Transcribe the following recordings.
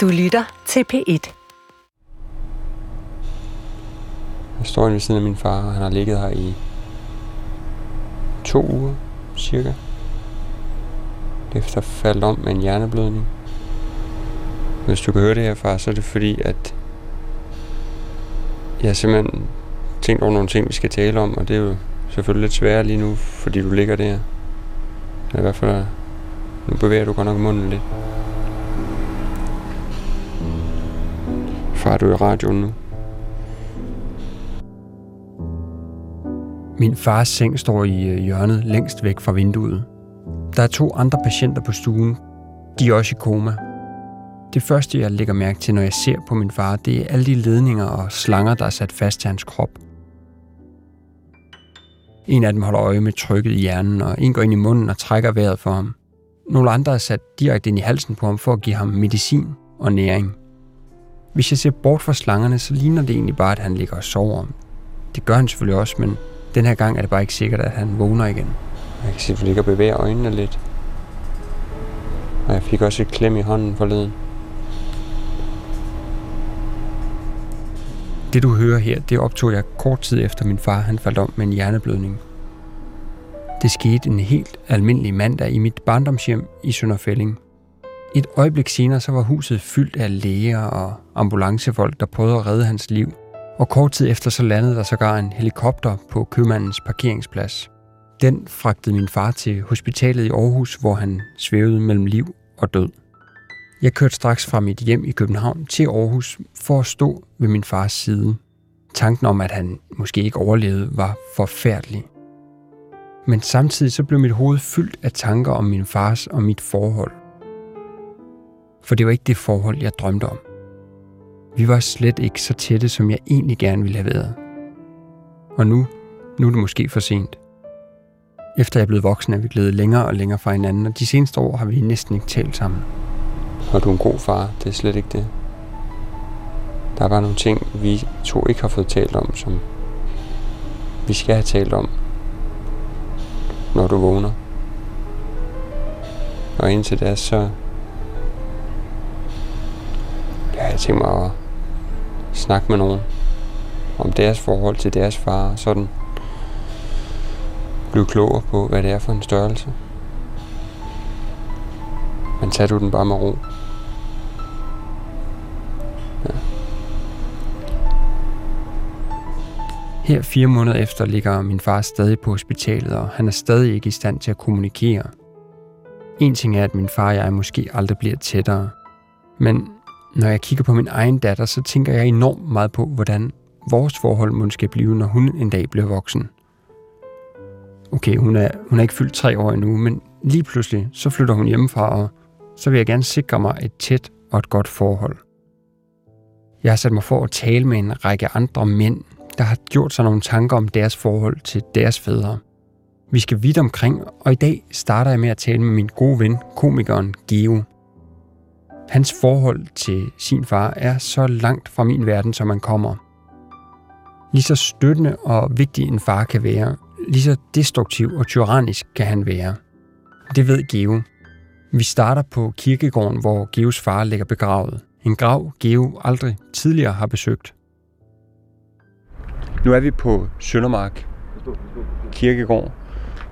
Du lytter til P1. Jeg står ved siden af min far, og han har ligget her i to uger, cirka. Efter faldt om med en hjerneblødning. Hvis du kan høre det her, far, så er det fordi, at jeg har simpelthen tænkt over nogle ting, vi skal tale om, og det er jo selvfølgelig lidt sværere lige nu, fordi du ligger der. Men i hvert fald, nu bevæger du godt nok munden lidt. Far, i radioen nu. Min fars seng står i øh, hjørnet længst væk fra vinduet. Der er to andre patienter på stuen. De er også i koma. Det første, jeg lægger mærke til, når jeg ser på min far, det er alle de ledninger og slanger, der er sat fast til hans krop. En af dem holder øje med trykket i hjernen, og en går ind i munden og trækker vejret for ham. Nogle andre er sat direkte ind i halsen på ham for at give ham medicin og næring. Hvis jeg ser bort fra slangerne, så ligner det egentlig bare, at han ligger og sover. Det gør han selvfølgelig også, men den her gang er det bare ikke sikkert, at han vågner igen. Jeg kan se, at du ligger og bevæger øjnene lidt. Og jeg fik også et klem i hånden forleden. Det du hører her, det optog jeg kort tid efter min far han faldt om med en hjerneblødning. Det skete en helt almindelig mandag i mit barndomshjem i Sønderfælling. Et øjeblik senere så var huset fyldt af læger og ambulancefolk, der prøvede at redde hans liv. Og kort tid efter så landede der sågar en helikopter på købmandens parkeringsplads. Den fragtede min far til hospitalet i Aarhus, hvor han svævede mellem liv og død. Jeg kørte straks fra mit hjem i København til Aarhus for at stå ved min fars side. Tanken om, at han måske ikke overlevede, var forfærdelig. Men samtidig så blev mit hoved fyldt af tanker om min fars og mit forhold. For det var ikke det forhold, jeg drømte om. Vi var slet ikke så tætte, som jeg egentlig gerne ville have været. Og nu, nu er det måske for sent. Efter jeg er blevet voksen, er vi blevet længere og længere fra hinanden, og de seneste år har vi næsten ikke talt sammen. Og du er en god far, det er slet ikke det. Der er bare nogle ting, vi to ikke har fået talt om, som vi skal have talt om, når du vågner. Og indtil da, så ja, jeg tænker mig at snakke med nogen om deres forhold til deres far, og sådan blive klogere på, hvad det er for en størrelse. Men tager du den bare med ro. Her fire måneder efter ligger min far stadig på hospitalet, og han er stadig ikke i stand til at kommunikere. En ting er, at min far og jeg måske aldrig bliver tættere. Men når jeg kigger på min egen datter, så tænker jeg enormt meget på, hvordan vores forhold måske skal blive, når hun en dag bliver voksen. Okay, hun er, hun er ikke fyldt tre år endnu, men lige pludselig så flytter hun hjemmefra, og så vil jeg gerne sikre mig et tæt og et godt forhold. Jeg har sat mig for at tale med en række andre mænd, der har gjort sig nogle tanker om deres forhold til deres fædre. Vi skal vidt omkring, og i dag starter jeg med at tale med min gode ven, komikeren Geo. Hans forhold til sin far er så langt fra min verden, som man kommer. Lige så støttende og vigtig en far kan være, lige så destruktiv og tyrannisk kan han være. Det ved Geo. Vi starter på kirkegården, hvor Geos far ligger begravet. En grav, Geo aldrig tidligere har besøgt. Nu er vi på Søndermark Kirkegård.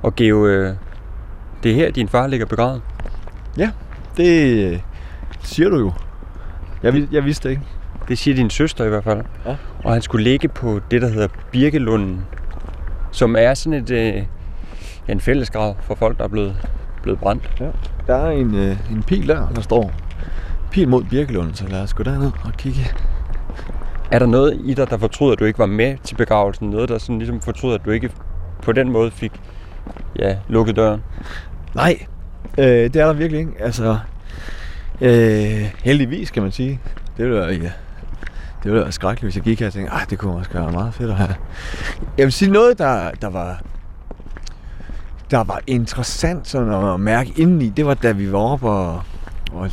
Og Geo, øh, det er her, din far ligger begravet. Ja, det siger du jo. Jeg, jeg vidste det ikke. Det siger din søster i hvert fald. Ja. Og han skulle ligge på det, der hedder Birkelunden, som er sådan et, øh, en fællesgrav for folk, der er blevet, blevet brændt. Ja. Der er en, øh, en pil der, der står pil mod Birkelund, så lad os gå derned og kigge. Er der noget i dig, der fortryder, at du ikke var med til begravelsen? Noget, der sådan ligesom fortryder, at du ikke på den måde fik ja, lukket døren? Nej, øh, det er der virkelig ikke. Altså, øh, heldigvis kan man sige. Det ville være, ja, det ville være skrækkeligt, hvis jeg gik her og tænkte, det kunne også være meget fedt at have. Jeg vil sige noget, der, der var der var interessant sådan at mærke indeni, det var da vi var oppe og, og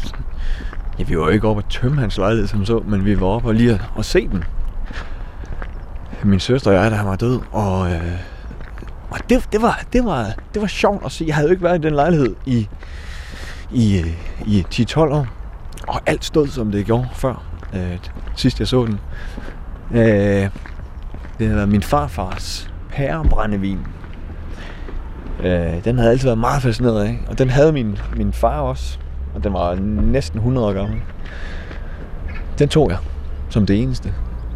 ja, vi var jo ikke oppe at tømme hans lejlighed som så, men vi var oppe og lige at, at se den. Min søster og jeg, der var død, og, øh, og det, det, var, det, var, det var sjovt at se. Jeg havde jo ikke været i den lejlighed i, i, i 10-12 år. og alt stod, som det gjorde før, øh, sidst jeg så den. Øh, det havde været min farfars pærebrændevin. Øh, den havde altid været meget fascineret af, og den havde min, min far også, og den var næsten 100 år gammel. Den tog jeg som det eneste.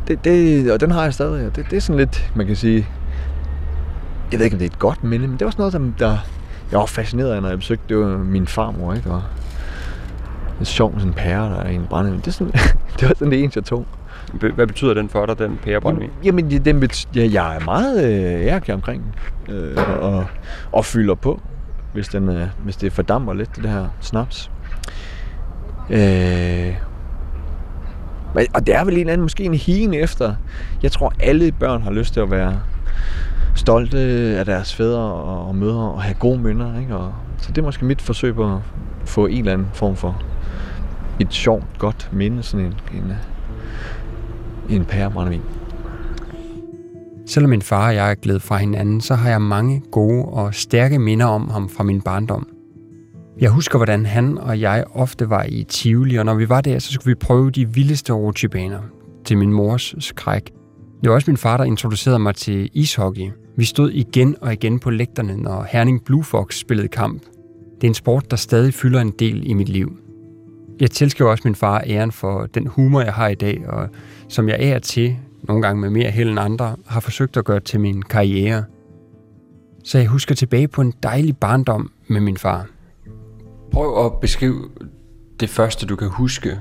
Det, det, og den har jeg stadig. Det, det er sådan lidt, man kan sige, jeg ved ikke, om det er et godt minde, men det var sådan noget, der, der jeg var fascineret af, når jeg besøgte, det var min farmor, ikke? Og sjovt med sådan en pære, der er en brændevin. Det, er sådan, det var sådan det eneste, jeg tog. Hvad betyder den for dig, den pærebrændvin? Jamen, den bet- ja, jeg er meget øh, ærkelig omkring den. Øh, og, og fylder på, hvis, den, øh, hvis det fordamper lidt, det her snaps. Øh, og det er vel en eller anden, måske en higen efter. Jeg tror, alle børn har lyst til at være stolte af deres fædre og mødre og have gode minder. Ikke? Og, så det er måske mit forsøg på at få en eller anden form for et sjovt, godt minde, sådan en, en, en pærebrændevin. Selvom min far og jeg er glædet fra hinanden, så har jeg mange gode og stærke minder om ham fra min barndom. Jeg husker, hvordan han og jeg ofte var i Tivoli, og når vi var der, så skulle vi prøve de vildeste rutsjebaner til min mors skræk. Det var også min far, der introducerede mig til ishockey. Vi stod igen og igen på lægterne, når Herning Blue Fox spillede kamp. Det er en sport, der stadig fylder en del i mit liv. Jeg tilskriver også min far æren for den humor, jeg har i dag, og som jeg er til, nogle gange med mere held end andre, har forsøgt at gøre til min karriere. Så jeg husker tilbage på en dejlig barndom med min far. Prøv at beskrive det første, du kan huske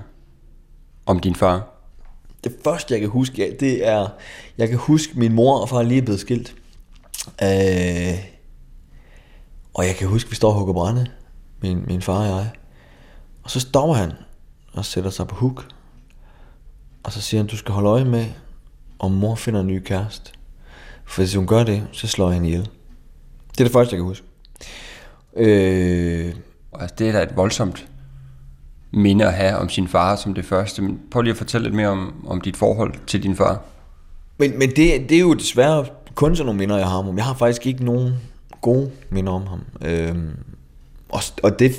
om din far. Det første, jeg kan huske, ja, det er, jeg kan huske, min mor og far lige er blevet skilt. Øh, og jeg kan huske, vi står og hugger brænde, min, min far og jeg. Og så stopper han og sætter sig på huk. Og så siger han, du skal holde øje med, om mor finder en ny kæreste. For hvis hun gør det, så slår jeg hende ihjel. Det er det første, jeg kan huske. Øh, altså, det er da et voldsomt minde at have om sin far som det første. Men prøv lige at fortælle lidt mere om, om dit forhold til din far. Men, men det, det er jo desværre kun sådan nogle minder, jeg har om ham. Jeg har faktisk ikke nogen gode minder om ham. Øhm, og og det,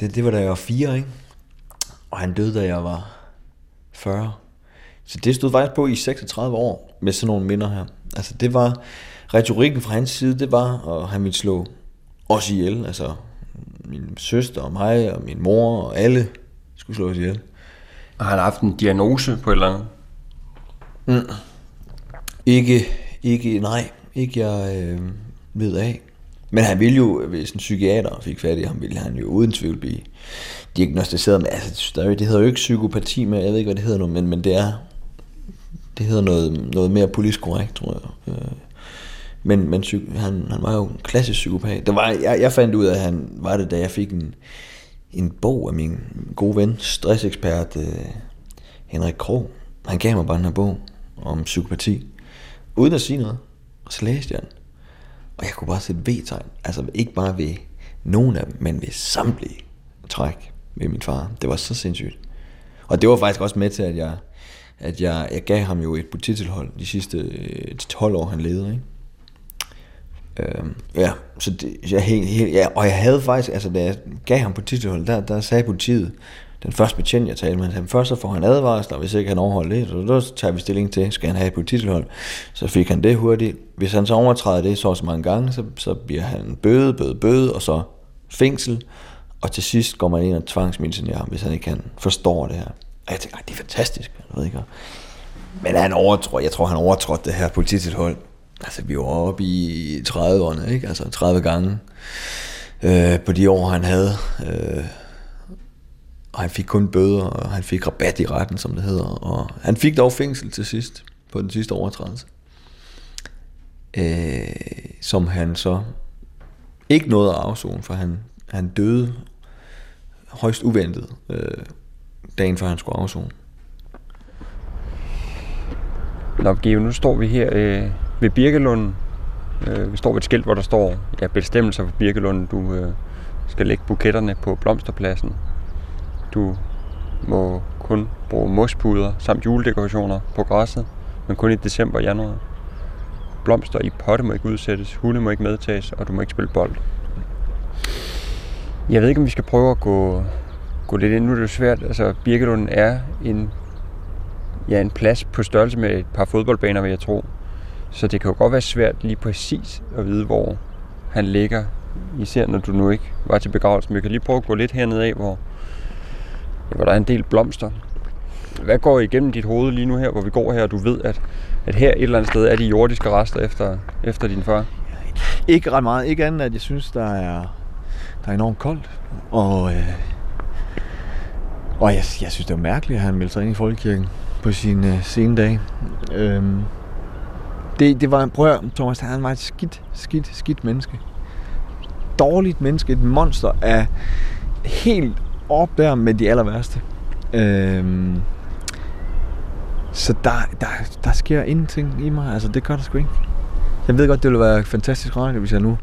det, det var da jeg var fire, ikke? Og han døde, da jeg var 40. Så det stod faktisk på i 36 år med sådan nogle minder her. Altså det var, retorikken fra hans side, det var, at han ville slå os ihjel. Altså min søster og mig og min mor og alle skulle slås ihjel. Og han har haft en diagnose på et eller andet? Mm. Ikke, ikke, nej, ikke jeg øh, ved af. Men han ville jo, hvis en psykiater fik fat i ham, ville han jo uden tvivl blive diagnostiseret med, altså det hedder jo ikke psykopati med, jeg ved ikke, hvad det hedder nu, men, men det er, det hedder noget, noget mere politisk korrekt, tror jeg. Øh, men, men han, han var jo en klassisk psykopat. Det var, jeg, jeg fandt ud af, at han var det, da jeg fik en, en bog af min gode ven, stressekspert øh, Henrik Krog. Han gav mig bare den her bog om psykopati, uden at sige noget. Og så læste jeg den. Og jeg kunne bare sætte V-tegn. Altså ikke bare ved nogen af dem, men ved samtlige træk med min far. Det var så sindssygt. Og det var faktisk også med til, at jeg, at jeg, jeg gav ham jo et butitilhold de sidste øh, 12 år, han levede. Ikke? Øhm, ja, så det, jeg, helt, helt, ja, og jeg havde faktisk, altså da jeg gav ham polititilhold, der, der sagde politiet, den første betjent, jeg talte med, han først så får han advarsler, hvis ikke han overholder det, så så tager vi stilling til, skal han have et polititilhold. Så fik han det hurtigt. Hvis han så overtræder det så så mange gange, så, så bliver han bøde, bøde, bøde, og så fængsel. Og til sidst går man ind og tvangsmedicinerer ham, hvis han ikke kan forstå det her. Og jeg tænker, det er fantastisk. Jeg ved ikke. Men han overtrådte, jeg tror, han overtrådte det her polititilhold. Altså, vi var oppe i 30'erne, ikke? Altså 30 gange øh, på de år, han havde. Øh, og han fik kun bøder, og han fik rabat i retten, som det hedder. Og han fik dog fængsel til sidst, på den sidste overtrædelse. Øh, som han så ikke nåede at afzone, for han, han døde højst uventet øh, dagen før han skulle afzone. Nå, Geo, nu står vi her øh, ved Birkelunden. Øh, vi står ved et skilt, hvor der står ja, bestemmelser for Birkelunden. Du øh, skal lægge buketterne på blomsterpladsen. Du må kun bruge mospuder samt juledekorationer på græsset, men kun i december og januar. Blomster i potte må ikke udsættes, hunde må ikke medtages, og du må ikke spille bold. Jeg ved ikke, om vi skal prøve at gå, gå lidt ind. Nu er det jo svært. Altså, Birkelunden er en, ja, en plads på størrelse med et par fodboldbaner, vil jeg tro. Så det kan jo godt være svært lige præcis at vide, hvor han ligger. Især når du nu ikke var til begravelsen. Vi kan lige prøve at gå lidt hernede af, hvor, hvor der er en del blomster. Hvad går igennem dit hoved lige nu her, hvor vi går her, og du ved, at, at her et eller andet sted er de jordiske rester efter, efter din far? Ikke ret meget. Ikke andet, at jeg synes, der er, der er enormt koldt. Og, øh, og jeg, jeg synes, det er mærkeligt, at han meldte sig ind i folkekirken på sin øh, sene dag. Øhm, det, det var, prøv at, Thomas, han var et skidt, skidt, skidt menneske. Dårligt menneske, et monster af helt op der med de aller værste. Øhm, så der, der, der sker ingenting i mig. Altså, det gør der sgu ikke. Jeg ved godt, det ville være fantastisk rart, hvis jeg nu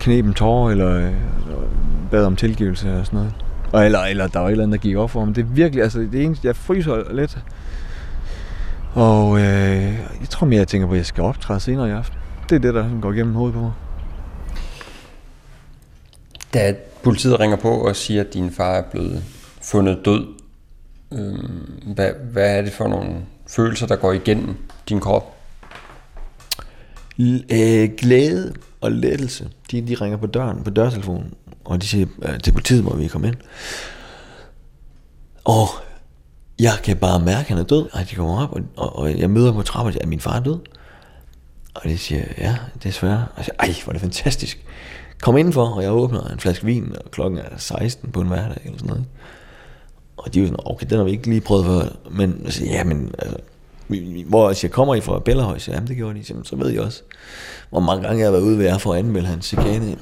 knep en tårer, eller eller bad om tilgivelse og sådan noget. Og eller, eller der var et eller andet, der gik op for ham. Det er virkelig, altså det eneste, jeg fryser lidt. Og øh, jeg tror mere, jeg tænker på, at jeg skal optræde senere i aften. Det er det, der går igennem hovedet på mig. Da politiet ringer på og siger, at din far er blevet fundet død, øh, hvad, hvad er det for nogle følelser, der går igennem din krop? L- øh, glæde og lettelse. De, de ringer på døren, på dørtelefonen, og de siger, øh, til politiet må vi komme ind. Og jeg kan bare mærke, at han er død. Og de kommer op, og, og, og jeg møder på trappen og siger, at min far er død. Og de siger, ja, desværre. Og jeg siger, ej, hvor er det fantastisk. Kom indenfor, og jeg åbner en flaske vin, og klokken er 16 på en hverdag, eller sådan noget. Og de er jo sådan, okay, den har vi ikke lige prøvet før. Men jeg siger, ja, men altså, hvor jeg siger, kommer I fra Bellahøj? Så, jamen det gjorde de. Jamen, så ved jeg også, hvor mange gange jeg har været ude ved jer for at anmelde hans chikane.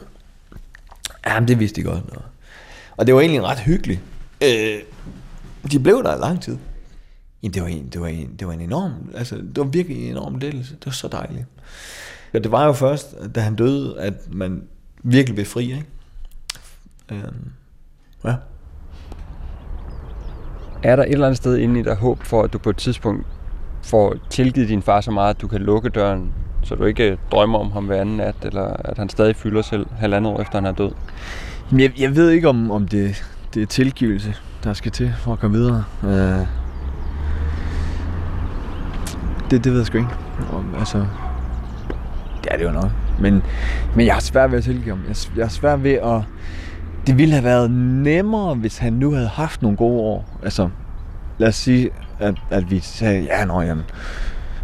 Jamen det vidste de godt. Og, og det var egentlig ret hyggeligt. Øh, de blev der i lang tid. Jamen, det var en, det var en, det var en enorm, altså, det var virkelig en enorm lettelse. Det var så dejligt. Ja, det var jo først, da han døde, at man virkelig blev fri, ikke? Øhm, ja. Er der et eller andet sted inde i dig håb for, at du på et tidspunkt får tilgivet din far så meget, at du kan lukke døren, så du ikke drømmer om ham hver anden nat, eller at han stadig fylder selv halvandet år efter han er død? Jeg, jeg ved ikke, om, om det, det er tilgivelse, der skal til for at komme videre. Øh, det, det ved jeg sgu ikke. Om, altså, det er det jo nok. Men, men jeg har svært ved at tilgive ham. Jeg, jeg har svært ved at... Det ville have været nemmere, hvis han nu havde haft nogle gode år. Altså, lad os sige, at, at vi sagde, ja, nå, jamen,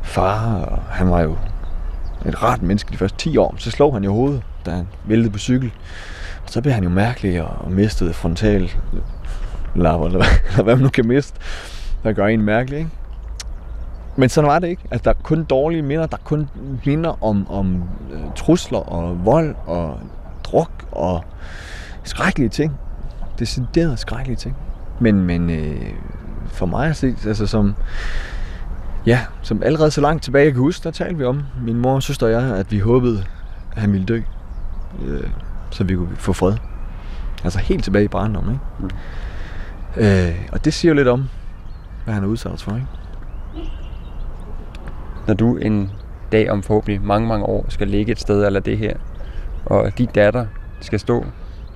far, han var jo et rart menneske de første 10 år. Så slog han jo hovedet, da han væltede på cykel. Og så blev han jo mærkelig og mistede frontal lapper, eller, eller hvad man nu kan miste, der gør en mærkelig, ikke? Men sådan var det ikke. Altså, der er kun dårlige minder. Der er kun minder om, om øh, trusler og vold og druk og skrækkelige ting. Decideret skrækkelige ting. Men, men øh, for mig at se, altså som, ja, som allerede så langt tilbage jeg kan huske, der talte vi om, min mor og søster og jeg, at vi håbede, at han ville dø. Øh, så vi kunne få fred. Altså helt tilbage i barndommen, ikke? Mm. Øh, og det siger jo lidt om, hvad han er udsat for, ikke? Når du en dag om forhåbentlig mange, mange år skal ligge et sted eller det her, og din datter skal stå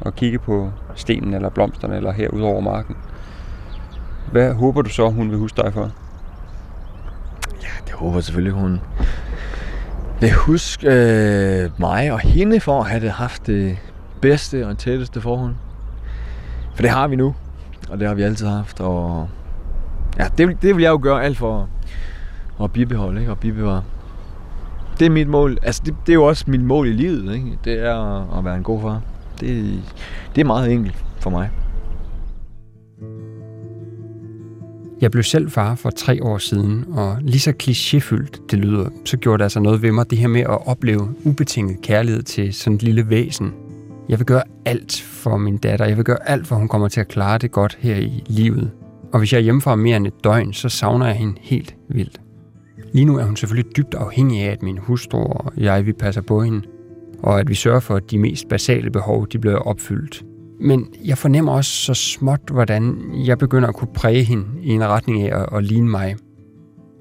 og kigge på stenen eller blomsterne eller her ud over marken, hvad håber du så, hun vil huske dig for? Ja, det håber selvfølgelig, hun vil huske øh, mig og hende for at have det haft det bedste og tætteste forhold. For det har vi nu, og det har vi altid haft. Og ja, det, det vil jeg jo gøre alt for at bibeholde ikke? og bibevare. Det er mit mål. Altså, det, det er jo også mit mål i livet. Ikke? Det er at være en god far. Det, det er meget enkelt for mig. Jeg blev selv far for tre år siden, og lige så klichéfyldt det lyder, så gjorde det altså noget ved mig, det her med at opleve ubetinget kærlighed til sådan et lille væsen. Jeg vil gøre alt for min datter. Jeg vil gøre alt, for hun kommer til at klare det godt her i livet. Og hvis jeg er hjemme fra mere end et døgn, så savner jeg hende helt vildt. Lige nu er hun selvfølgelig dybt afhængig af, at min hustru og jeg vi passer på hende, og at vi sørger for, at de mest basale behov de bliver opfyldt. Men jeg fornemmer også så småt, hvordan jeg begynder at kunne præge hende i en retning af at, at ligne mig.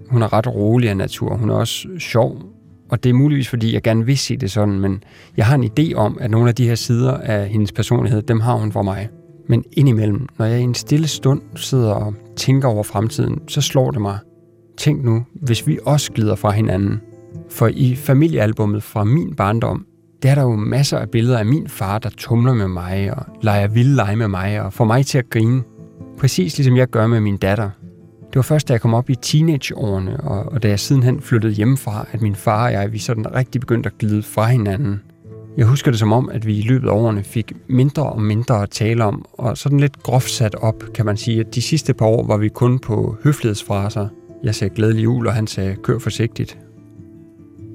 Hun er ret rolig af natur. Hun er også sjov. Og det er muligvis, fordi jeg gerne vil se det sådan, men jeg har en idé om, at nogle af de her sider af hendes personlighed, dem har hun for mig. Men indimellem, når jeg i en stille stund sidder og tænker over fremtiden, så slår det mig. Tænk nu, hvis vi også glider fra hinanden. For i familiealbummet fra min barndom, der er der jo masser af billeder af min far, der tumler med mig og leger vilde lege med mig og får mig til at grine. Præcis ligesom jeg gør med min datter. Det var først, da jeg kom op i teenageårene, og, og da jeg sidenhen flyttede hjemmefra, at min far og jeg, vi sådan rigtig begyndte at glide fra hinanden. Jeg husker det som om, at vi i løbet af årene fik mindre og mindre at tale om, og sådan lidt groft sat op, kan man sige, at de sidste par år var vi kun på høflighedsfraser. Jeg sagde glædelig jul, og han sagde kør forsigtigt.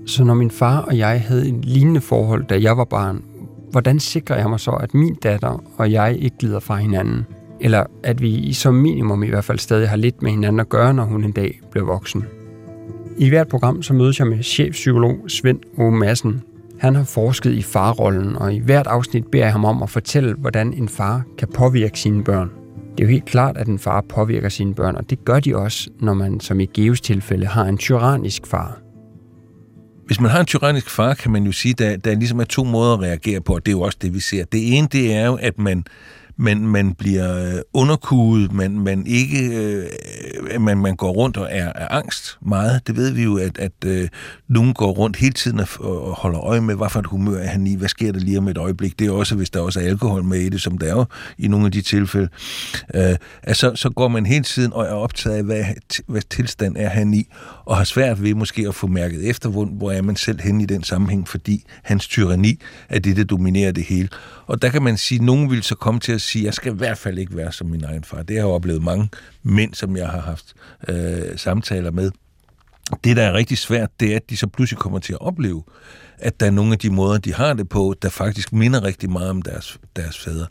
Så når min far og jeg havde en lignende forhold, da jeg var barn, hvordan sikrer jeg mig så, at min datter og jeg ikke glider fra hinanden? Eller at vi som minimum i hvert fald stadig har lidt med hinanden at gøre, når hun en dag bliver voksen. I hvert program så mødes jeg med chefpsykolog Svend O. Madsen. Han har forsket i farrollen, og i hvert afsnit beder jeg ham om at fortælle, hvordan en far kan påvirke sine børn. Det er jo helt klart, at en far påvirker sine børn, og det gør de også, når man som i Geos tilfælde har en tyrannisk far. Hvis man har en tyrannisk far, kan man jo sige, at der, der ligesom er to måder at reagere på, og det er jo også det, vi ser. Det ene, det er jo, at man man, man bliver øh, underkuget, underkudet, man, man ikke øh, man, man går rundt og er, er angst meget. Det ved vi jo, at, at øh, nogen går rundt hele tiden og, og holder øje med, hvad for et humør er han i, hvad sker der lige om et øjeblik. Det er også, hvis der også er alkohol med i det, som der er jo i nogle af de tilfælde. Øh, altså, så går man hele tiden og er optaget af, hvad, hvad tilstand er han i, og har svært ved måske at få mærket efter, hvor, hvor er man selv henne i den sammenhæng, fordi hans tyranni er det, der dominerer det hele. Og der kan man sige, at nogen vil så komme til at sige, jeg skal i hvert fald ikke være som min egen far. Det har jeg oplevet mange mænd, som jeg har haft øh, samtaler med. Det, der er rigtig svært, det er, at de så pludselig kommer til at opleve, at der er nogle af de måder, de har det på, der faktisk minder rigtig meget om deres, deres fædre.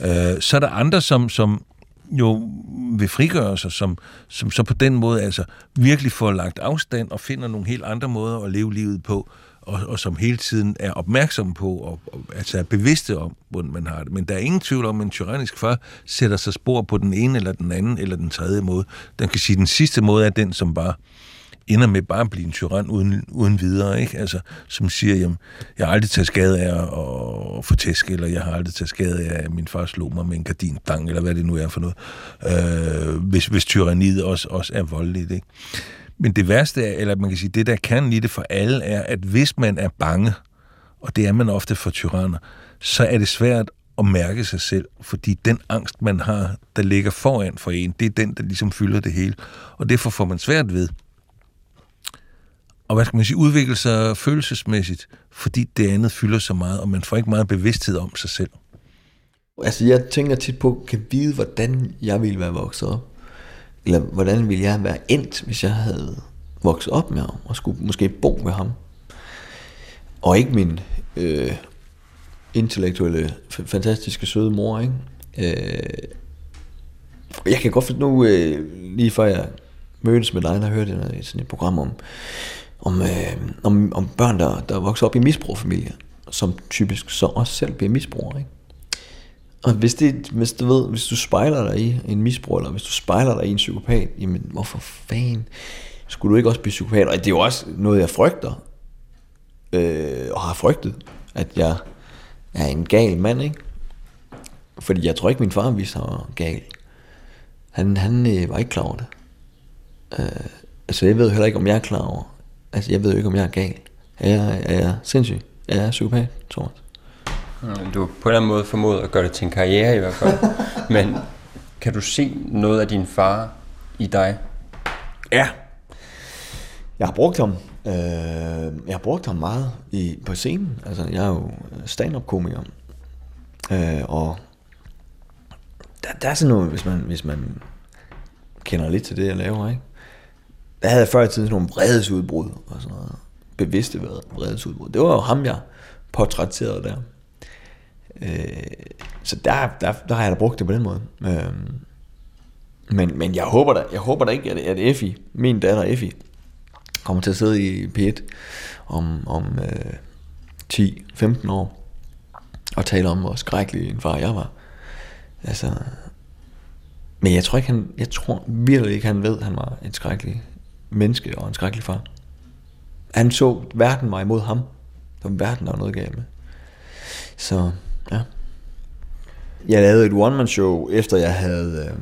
Øh, så er der andre, som, som jo vil frigøre sig, som, som så på den måde altså virkelig får lagt afstand og finder nogle helt andre måder at leve livet på, og, og som hele tiden er opmærksom på, og, og altså er bevidste om, hvordan man har det. Men der er ingen tvivl om, at en tyrannisk far sætter sig spor på den ene, eller den anden, eller den tredje måde. Den kan sige, at den sidste måde er den, som bare ender med bare at blive en tyran uden, uden videre, ikke? Altså, som siger, jamen, jeg har aldrig taget skade af at, at få tæsk, eller jeg har aldrig taget skade af, at min far slog mig med en gardindang, eller hvad det nu er for noget, øh, hvis, hvis tyranniet også, også er voldeligt, ikke? Men det værste er, eller man kan sige, det der kan i det for alle, er, at hvis man er bange, og det er man ofte for tyranner, så er det svært at mærke sig selv, fordi den angst, man har, der ligger foran for en, det er den, der ligesom fylder det hele. Og derfor får man svært ved og hvad skal man sige, udvikle sig følelsesmæssigt, fordi det andet fylder så meget, og man får ikke meget bevidsthed om sig selv. Altså jeg tænker tit på, kan vide, hvordan jeg ville være vokset op. Eller hvordan ville jeg være endt, hvis jeg havde vokset op med ham, og skulle måske bo med ham. Og ikke min øh, intellektuelle, fantastiske, søde mor, ikke? Øh, jeg kan godt finde nu, øh, lige før jeg mødtes med dig, der hørte jeg sådan et program om, om, øh, om, om børn, der, der vokser op i misbrugerfamilier, som typisk så også selv bliver misbrugere. Ikke? Og hvis, det, hvis, du ved, hvis du spejler dig i en misbrug, eller hvis du spejler dig i en psykopat, jamen hvorfor fanden skulle du ikke også blive psykopat? Og det er jo også noget, jeg frygter, øh, og har frygtet, at jeg er en gal mand, ikke? Fordi jeg tror ikke, min far viste sig gal. Han, han øh, var ikke klar over det. Øh, altså jeg ved heller ikke, om jeg er klar over, Altså, jeg ved jo ikke, om jeg er gal. Er jeg, er jeg sindssyg? Er jeg psykopat, Thomas? Mm, du har på en eller anden måde formået at gøre det til en karriere i hvert fald. Men kan du se noget af din far i dig? Ja. Jeg har brugt ham. Øh, jeg har brugt ham meget i, på scenen. Altså, jeg er jo stand-up-komiker. Øh, og der, der er sådan noget, hvis man, hvis man kender lidt til det, jeg laver, ikke? der havde jeg før i tiden sådan nogle vredesudbrud og sådan noget. Bevidste vredesudbrud. Det var jo ham, jeg portrætterede der. Øh, så der, der, der har jeg da brugt det på den måde. Øh, men, men jeg håber da, jeg håber da ikke, at, at Effie, min datter Effie, kommer til at sidde i P1 om, om øh, 10-15 år og tale om, hvor skrækkelig en far jeg var. Altså, men jeg tror ikke, han, jeg tror virkelig ikke, han ved, at han var en skrækkelig menneske og en skrækkelig far. Han så, verden var imod ham. Det var verden, der var noget galt med. Så, ja. jeg lavede et one-man-show, efter jeg havde øh,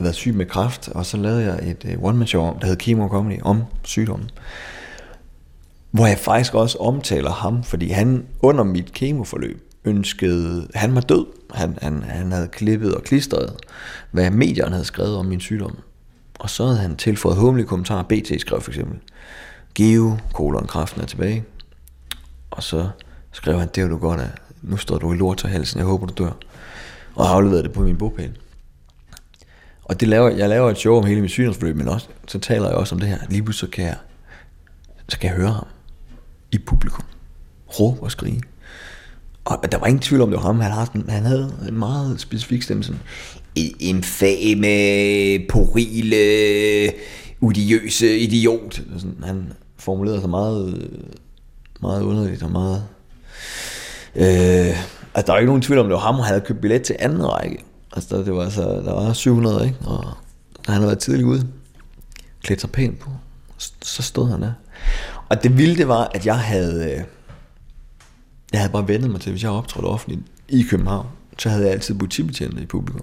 været syg med kræft, og så lavede jeg et øh, one-man-show, der hed Chemo Comedy, om sygdommen. Hvor jeg faktisk også omtaler ham, fordi han under mit kemoforløb ønskede, han var død. Han, han, han havde klippet og klistret, hvad medierne havde skrevet om min sygdom. Og så havde han tilføjet humlige kommentarer. BT skrev for eksempel, Geo, kolon, kraften er tilbage. Og så skrev han, det er du godt af. Nu står du i lort til halsen, jeg håber du dør. Og har afleveret det på min bogpæl. Og det laver, jeg laver et show om hele min sygdomsforløb, men også, så taler jeg også om det her. Lige pludselig så kan jeg, så kan jeg høre ham i publikum. Råbe og skrige. Og der var ingen tvivl om, det var ham. Han, havde, sådan, han havde en meget specifik stemme. Sådan, e- infame, porile, udiøse idiot. Sådan, han formulerede sig meget, meget underligt og meget... Øh, altså, der var ikke nogen tvivl om, det var ham, og han havde købt billet til anden række. Altså, der, det var, altså, der var 700, ikke? Og han havde været tidligt ude. Klædt sig pænt på. Så stod han der. Og det vilde det var, at jeg havde... Øh, jeg havde bare vendet mig til, hvis jeg optrådte offentligt i København, så havde jeg altid politibetjente i publikum.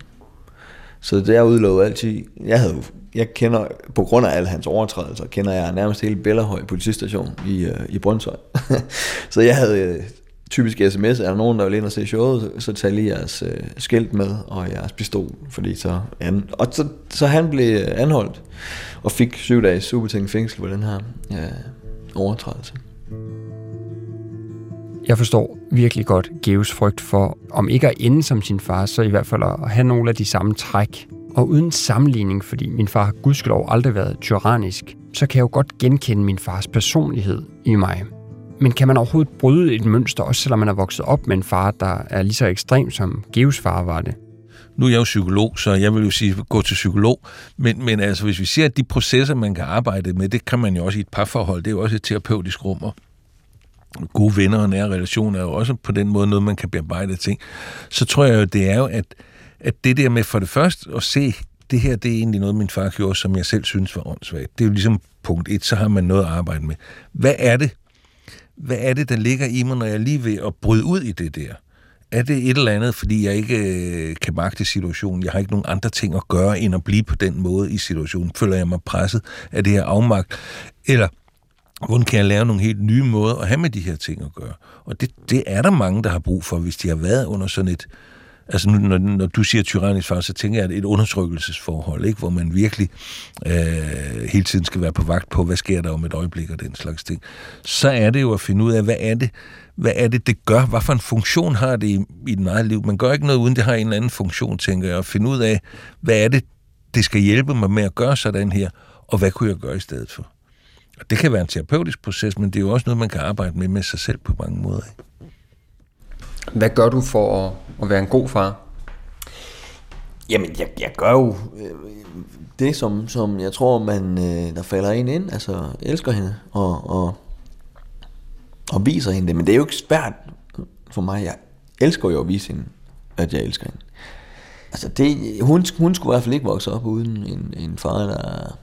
Så det jeg udlovede altid, jeg havde jeg kender, på grund af alle hans overtrædelser, kender jeg nærmest hele Bellerhøj politistation i, øh, i Brøndshøj. så jeg havde øh, typisk sms, er der nogen, der vil ind og se showet, så tag lige jeres øh, skilt med, og jeres pistol, fordi så, an, og så, så han blev øh, anholdt, og fik syv dages supertænkt fængsel for den her øh, overtrædelse. Jeg forstår virkelig godt Geos frygt for, om ikke at ende som sin far, så i hvert fald at have nogle af de samme træk. Og uden sammenligning, fordi min far har gudskelov aldrig været tyrannisk, så kan jeg jo godt genkende min fars personlighed i mig. Men kan man overhovedet bryde et mønster, også selvom man er vokset op med en far, der er lige så ekstrem som Geos far var det? Nu er jeg jo psykolog, så jeg vil jo sige, gå til psykolog. Men, men altså, hvis vi ser, at de processer, man kan arbejde med, det kan man jo også i et parforhold. Det er jo også et terapeutisk rum gode venner og nære relationer er jo også på den måde noget, man kan bearbejde ting. Så tror jeg jo, det er jo, at, at det der med for det første at se, det her det er egentlig noget, min far gjorde, som jeg selv synes var åndssvagt. Det er jo ligesom punkt et, så har man noget at arbejde med. Hvad er det? Hvad er det, der ligger i mig, når jeg er lige ved at bryde ud i det der? Er det et eller andet, fordi jeg ikke øh, kan magte situationen? Jeg har ikke nogen andre ting at gøre, end at blive på den måde i situationen. Føler jeg mig presset af det her afmagt? Eller Hvordan kan jeg lære nogle helt nye måder at have med de her ting at gøre? Og det, det er der mange, der har brug for, hvis de har været under sådan et... Altså, når, når du siger tyrannisk far, så tænker jeg, at et undertrykkelsesforhold, ikke? hvor man virkelig øh, hele tiden skal være på vagt på, hvad sker der om et øjeblik og den slags ting. Så er det jo at finde ud af, hvad er det, hvad er det, det gør? Hvad for en funktion har det i, i den eget liv? Man gør ikke noget, uden det har en eller anden funktion, tænker jeg. At finde ud af, hvad er det, det skal hjælpe mig med at gøre sådan her, og hvad kunne jeg gøre i stedet for? Og det kan være en terapeutisk proces, men det er jo også noget, man kan arbejde med med sig selv på mange måder. Hvad gør du for at, at være en god far? Jamen, jeg, jeg gør jo øh, det, som, som jeg tror, man øh, der falder ind ind, altså elsker hende og, og, og viser hende det. Men det er jo ikke svært for mig. Jeg elsker jo at vise hende, at jeg elsker hende. Altså, det, hun, hun skulle i hvert fald ikke vokse op uden en, en far, der,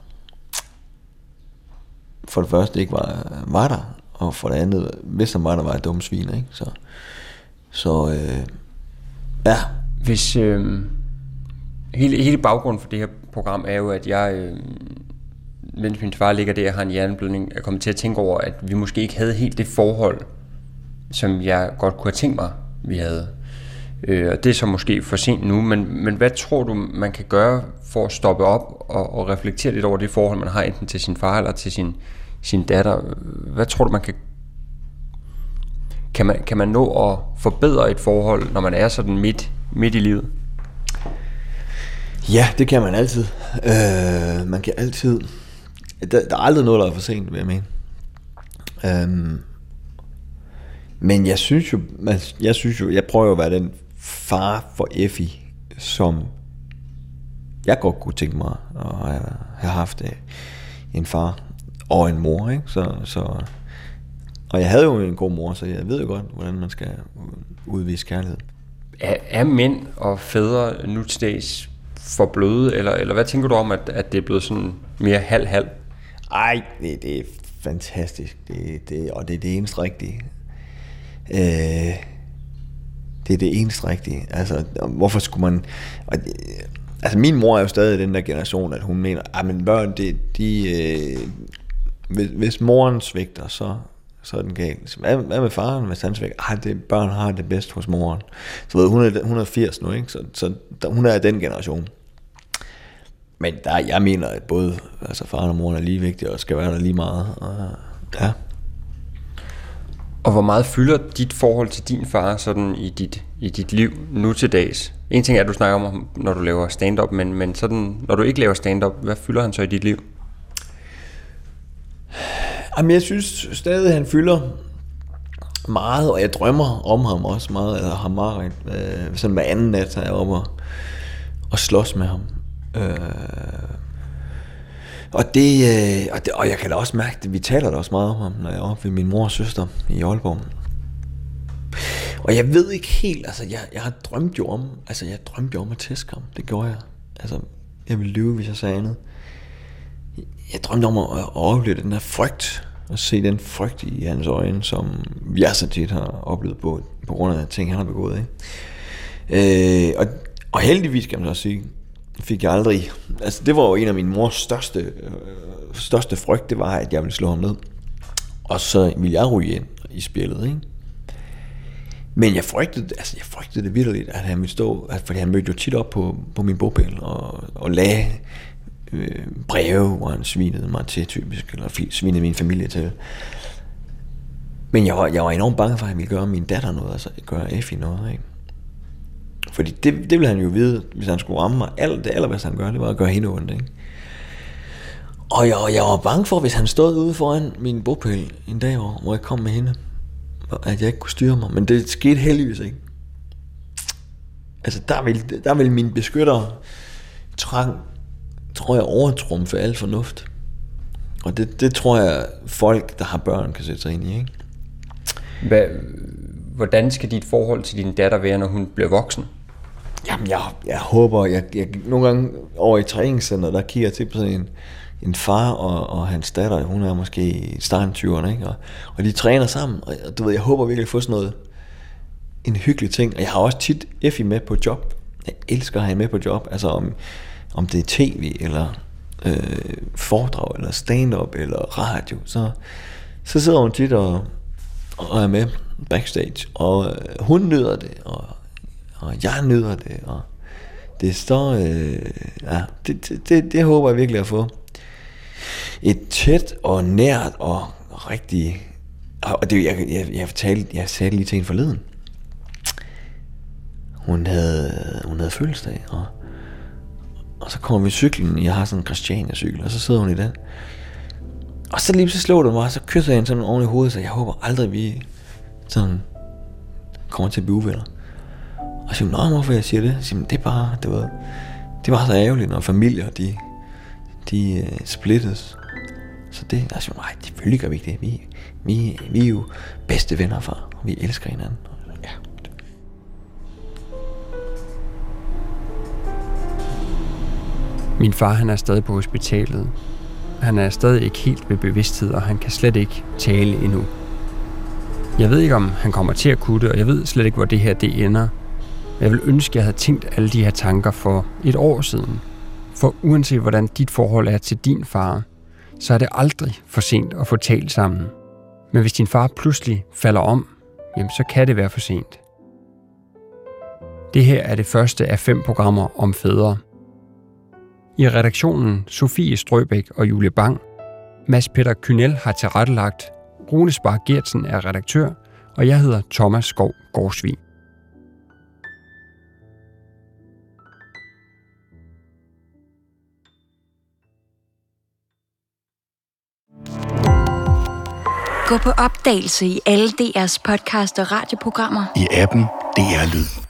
for det første ikke var, var der, og for det andet, hvis han var der, var et dumt svin, ikke? Så, så øh, ja. Hvis, øh, hele, hele baggrunden for det her program er jo, at jeg, øh, mens min far ligger der og har en hjerneblødning, er kommet til at tænke over, at vi måske ikke havde helt det forhold, som jeg godt kunne have tænkt mig, vi havde. Øh, og det er så måske for sent nu, men, men hvad tror du, man kan gøre for at stoppe op og, og reflektere lidt over det forhold, man har enten til sin far eller til sin, sin datter. Hvad tror du, man kan... Kan man, kan man nå at forbedre et forhold, når man er sådan midt, midt i livet? Ja, det kan man altid. Øh, man kan altid... Der, der er aldrig noget, der er for sent, vil jeg mene. Øhm, men jeg synes jo, jeg synes jo, jeg prøver jo at være den far for Effie, som jeg godt kunne tænke mig at have haft øh, en far og en mor, ikke? Så, så, og jeg havde jo en god mor, så jeg ved jo godt, hvordan man skal udvise kærlighed. Er, er mænd og fædre nu til dags for bløde, eller, eller hvad tænker du om, at, at det er blevet sådan mere halv-halv? Ej, det, det er fantastisk, det, det, og det er det eneste rigtige. Øh, det er det eneste rigtige. Altså, hvorfor skulle man... Altså, min mor er jo stadig den der generation, at hun mener, at men børn, det, de, øh, hvis, hvis moren svigter, så, så er den galt. Hvad, hvad med faren, hvis han svigter? Ej, det, børn har det bedst hos moren. Så ved, hun, er, 180 nu, ikke? Så, så der, hun er den generation. Men der, jeg mener, at både altså faren og moren er lige vigtige, og skal være der lige meget. Og, ja. Og hvor meget fylder dit forhold til din far sådan i dit, i dit liv nu til dags? En ting er, at du snakker om, når du laver stand-up, men, men sådan, når du ikke laver stand-up, hvad fylder han så i dit liv? Jamen, jeg synes stadig, at han fylder meget, og jeg drømmer om ham også meget, eller ham meget, øh, sådan hver anden nat er jeg oppe og, og slås med ham. Øh, og, det, øh, og det, og jeg kan da også mærke at vi taler da også meget om ham, når jeg er oppe ved min mor og søster i Aalborg. Og jeg ved ikke helt, altså jeg, jeg har drømt jo om, altså jeg drømte jo om at tæske ham, det gjorde jeg. Altså, jeg ville lyve, hvis jeg sagde andet. Jeg drømte om at, at opleve den her frygt, og se den frygt i hans øjne, som jeg så tit har oplevet på, på grund af ting, han har begået. Ikke? Øh, og, og heldigvis kan man så sige, fik jeg aldrig... Altså, det var jo en af min mors største, øh, største frygt, det var, at jeg ville slå ham ned. Og så ville jeg ryge ind i spillet, ikke? Men jeg frygtede, altså jeg frygtede det virkelig, at han ville stå, at, fordi han mødte jo tit op på, på min bogpæl og, og lagde øh, breve, hvor han svinede mig til typisk, eller svinede min familie til. Men jeg var, jeg var enormt bange for, at han ville gøre min datter noget, altså gøre Effie noget, ikke? Fordi det, det ville han jo vide, hvis han skulle ramme mig. Alt, det allerbedste han gør, det var at gøre hende ondt, ikke? Og jeg, jeg var bange for, hvis han stod ude foran min bogpæl en dag, hvor jeg kom med hende, at jeg ikke kunne styre mig. Men det skete heldigvis ikke. Altså, der vil, der vil min beskytter trang, tror jeg, overtrumfe al fornuft. Og det, det tror jeg, folk, der har børn, kan sætte sig ind i, ikke? Hvad, hvordan skal dit forhold til din datter være, når hun bliver voksen? Jamen, jeg, jeg håber, jeg, jeg, nogle gange over i træningscenter, der kigger jeg til på sådan en, en far og, og hans datter, hun er måske i starten 20'erne, ikke? Og, og de træner sammen, og du ved, jeg håber virkelig at få sådan noget, en hyggelig ting, og jeg har også tit Effie med på job, jeg elsker at have med på job, altså om, om det er tv, eller øh, foredrag, eller stand-up, eller radio, så, så sidder hun tit og, og er med backstage, og øh, hun nyder det, og og jeg nyder det, og det står, øh, ja, det, det, det, det håber jeg virkelig at få. Et tæt og nært og rigtig, og det, jeg, jeg, jeg, fortalte, jeg sagde lige til en forleden. Hun havde, hun havde fødselsdag, og, og så kommer vi cyklen, jeg har sådan en Christiania-cykel, og så sidder hun i den. Og så lige så slår det mig, og så kysser jeg hende sådan oven i hovedet, så jeg håber aldrig, vi sådan kommer til at blive uvenner. Og så siger hvorfor jeg siger det? Så siger, det er bare, det var, det var så ærgerligt, når familier, de, de uh, splittes. Så det, jeg siger, nej, selvfølgelig gør vi ikke det. Vi, vi, vi er jo bedste venner, far, vi elsker hinanden. Min far, han er stadig på hospitalet. Han er stadig ikke helt ved bevidsthed, og han kan slet ikke tale endnu. Jeg ved ikke, om han kommer til at kunne det, og jeg ved slet ikke, hvor det her det ender – jeg vil ønske, at jeg havde tænkt alle de her tanker for et år siden. For uanset hvordan dit forhold er til din far, så er det aldrig for sent at få talt sammen. Men hvis din far pludselig falder om, jamen så kan det være for sent. Det her er det første af fem programmer om fædre. I redaktionen Sofie Strøbæk og Julie Bang. Mads Peter Kynel har tilrettelagt. Rune Spar Gertsen er redaktør, og jeg hedder Thomas Skov Gårdsvig. Gå på opdagelse i alle DR's podcast og radioprogrammer. I appen DR Lyd.